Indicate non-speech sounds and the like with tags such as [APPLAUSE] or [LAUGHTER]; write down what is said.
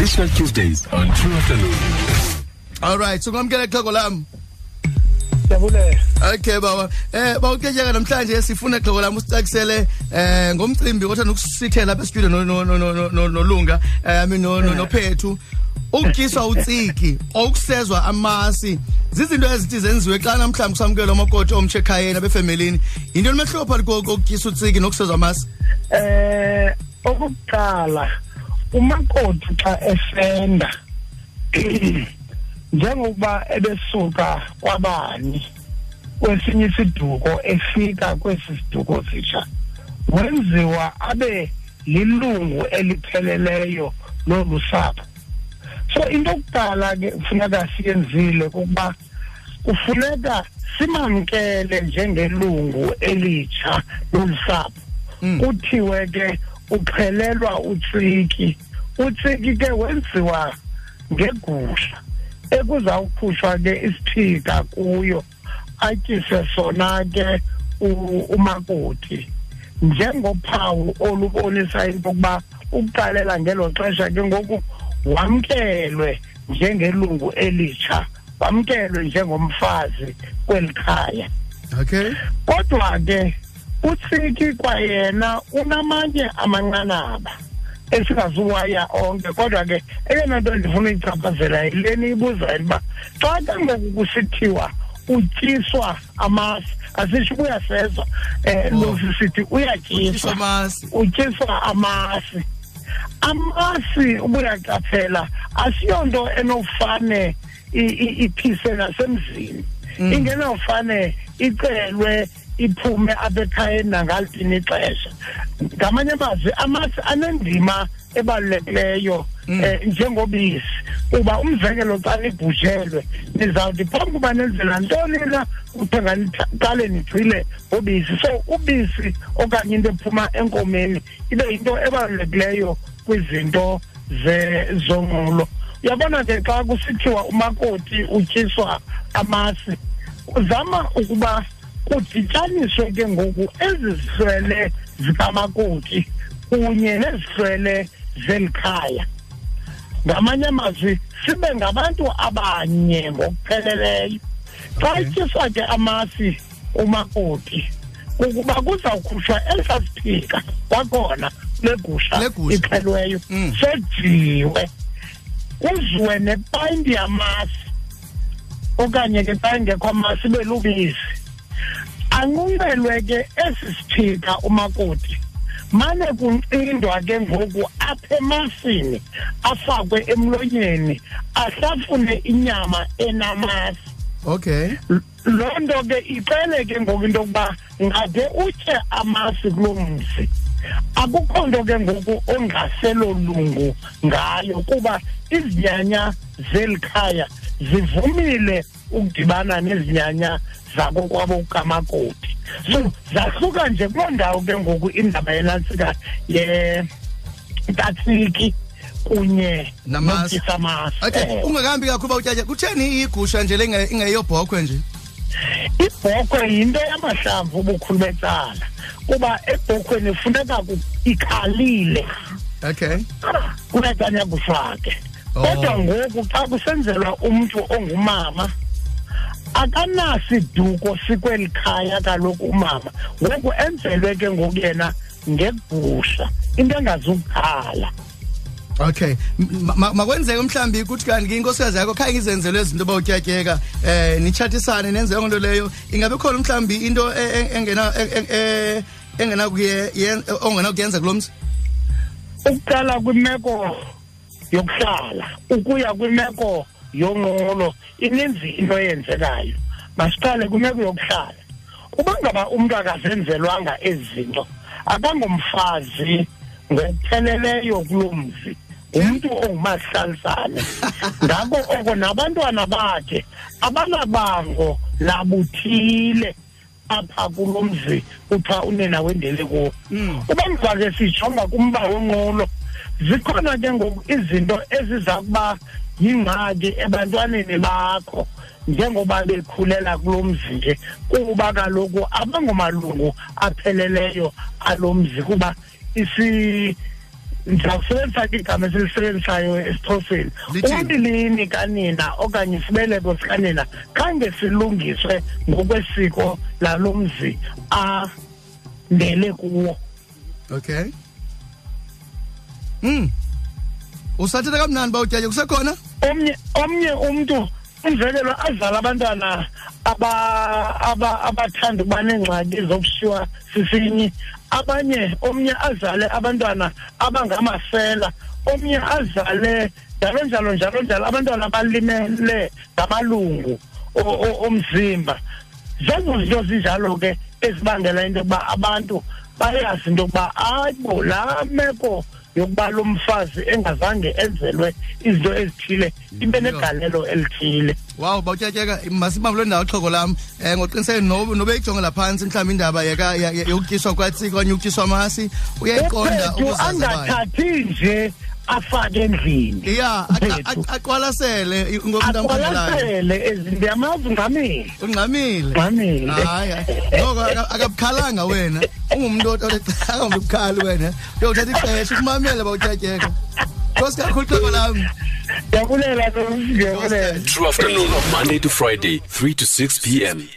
Sensational Tuesdays on True Afternoon. all right so ngamkela xhego lami Siyabulela. okay baba. Eh bawuketyeka namhlanje sifuna xhego lami usicakisele eh ngomcimbi othanda ukusithela apha studio no no no no no nolunga eh i mean no no nophethu. Ukutyiswa utsiki okusezwa amasi. Zizinto ezithi zenziwe xa namhlanje kusamkelwa amakoti omtshe ekhayeni abefemelini yinto lemehluko phakathi kokutyisa utsiki nokusezwa amasi? Eh okuqala umakoti xa efenda. [CLEARS THROAT] Njengokuba ebesuka kwabani kwesinye isiduko efika kwesi siduko sitsha wenziwa abe lilungu elipheleleyo lolu sapho. So into yokuqala ke kufuneka siyenzile kukuba kufuneka simamkele njengelungu elitsha lolu sapho. Kuthiwe ke uxhelelwa utsiki utsiki ke wenziwa ngegusha ekuzawukhutshwa ke isiphika kuyo atyise sona ke umakoti. Njengophawu olubonisa into yokuba ukuqalela ngelo xesha ke ngoku wamkelwe njengelungu elitsha wamkelwe njengomfazi kweli khaya. Okay. Kodwa ke utsiki kwayena unamanye amanqanaba esingazuwaya onke kodwa ke eyona nto ndifuna uyichaphazela yileni ibuzayo uba xa ke ngoku kusithiwa utyiswa amasi asitsho uba uyasezwa um Oh. losi sithi utyiswa uyatyiswa amasi utyiswa amasi amasi ubuyaqaphela asiyonto enofane iphise nasemzini Mm. ingenofane icelwe iphume apha ekhayeni nangaliphi ixesha. Ngamanye amazwi amasi anendima ebalulekileyo Mm. eh njengobisi. Kuba umzekelo xa libhujelwe nizawuthi phambi kuba nenzela ntoni na uthenga niqale nigcile ngobisi. So ubisi okanye into ephuma enkomeni ibe yinto ebalulekileyo kwizinto ze- zonqulo uyabona ke xa kusithiwa umakoti utyiswa amasi uzama ukuba kudityaniswe ke ngoku ezi zihlwele zikamakoti kunye nezihlwele zeli khaya ngamanye amazwi sibe ngabantu abanye ngokupheleleyo. Xa ityiswa ke amasi umakoti ukuba kuzawukhutshwa elisa siphika kwakhona kule gusha Le gusha. ixhelweyo Mm. sejiwe kuziwe nepayinti yamasi. Okanye ke xa ingekho amasi ibe lubisi. Anqunqelwe ke esi siphika umakoti. Mane kuncindwa ke ngoku apha emasini afakwe emlonyeni ahlafune inyama enamasi. Okay. Loo nto ke ixele ke ngoku into yokuba ngade utye amasi kulo mzi. Akukho nto ke ngoku ongaselo lungu ngayo kuba izinyanya zeli khaya zivumile ukudibana nezinyanya zakokwabo kamakoti. So zahluka nje kuloo ndawo ke ngoku indaba yenantsika yentatsiki kunye Namasi. notisamasi okay ungakambi kakhulu bawutyatya kutheni igusha nje lenge ingeyobhokhwe nje? Ibhokhwe yinto yamahlamvu ubukhulu becala kuba ebhokhweni funeka ku- ikhalile. Okay. Kunekanya kufake Oh. kodwa ngoku xa kusenzelwa umntu ongumama akanasiduko sikweli khaya kaloku umama. Ngoku enzelwe ke ngoku yena ngegusha. Into engazukhala. Okay. M- ma- makwenzeke mhlambi kuthi kanti ke inkosikazi yakho khange izenzelwe izinto bawutyatyeka eh nitshatisane nenze yonke nto leyo. Ingabe khona mhlambi into e- e- engena e- e- e- engena kuye yen- ongena kuyenza kulo mzi? Ukuqala kwimeko yokuhlala ukuya kwimeko yonqulo ininzi into eyenzekayo. Masiqale kwimeko yokuhlala uba ngaba umntu akazenzelwanga ezi zinto akangomfazi ngokupheleleyo kulo mzi. Umntu ongumahlalisane [LAUGHS] ngako oko nabantwana bakhe abanabango labuthile apha kulo mzi kuthiwa unina wendele kuwo. Mm. uba ngibake sijonga kumba wonqulo zikhona ke ngoku izinto eziza kuba yingxaki ebantwaneni bakho njengoba bekhulela kulo mzi nje kuba kaloku abangomalungu apheleleyo alo mzi kuba isi ndizawusebenzisa ke igama esilisebenzisayo esixhoseni. Lithini? umbilini kanina okanye isibeleko sikanina khange silungiswe ngokwesiko lalo mzi andele kuwo. Okay. Mm usathetha kamnandi bawutyaye kusekhona? Omnye omnye umuntu umzekelo azala abantwana aba aba abathanda ukuba neengxaki zokushiywa sisinyi. Abanye omnye azale abantwana abangamasela omnye azale njalo njalo njalo njalo abantwana abalimele ngamalungu o- o- omzimba. Zezo zinto zinjalo ke ezibangela into yokuba abantu bayazi into yokuba ayibo laa meko yokuba lo mfazi engazange enzelwe izinto ezithile ibe negalelo elithile. Wow bawutyatyeka masibambe lo ndawo xhoko lam. Um ngoqiniseke nobe nobe ijongela phantsi mhlawumbi indaba yaka- ya- ya- yokutyiswa kwatsika okanye ukutyiswa amasi uyayiqonda uphethu ubuzaza bayo angathathi nje afake endlini ya aqwalasele ngomntu amkhangelayo aqwalasele ezinto yamazi ungqamile ungqamile ungqamile hayi noko akabukhalanga wena. Ungumntu angabukhali [LAUGHS] wena. Uyothatha ixesha ukumamela bawutyatyeka nkosi kakhulu xhego lam ndiyabulela ndiyabulela True afternoon, Monday to Friday, 3 to 6 p.m.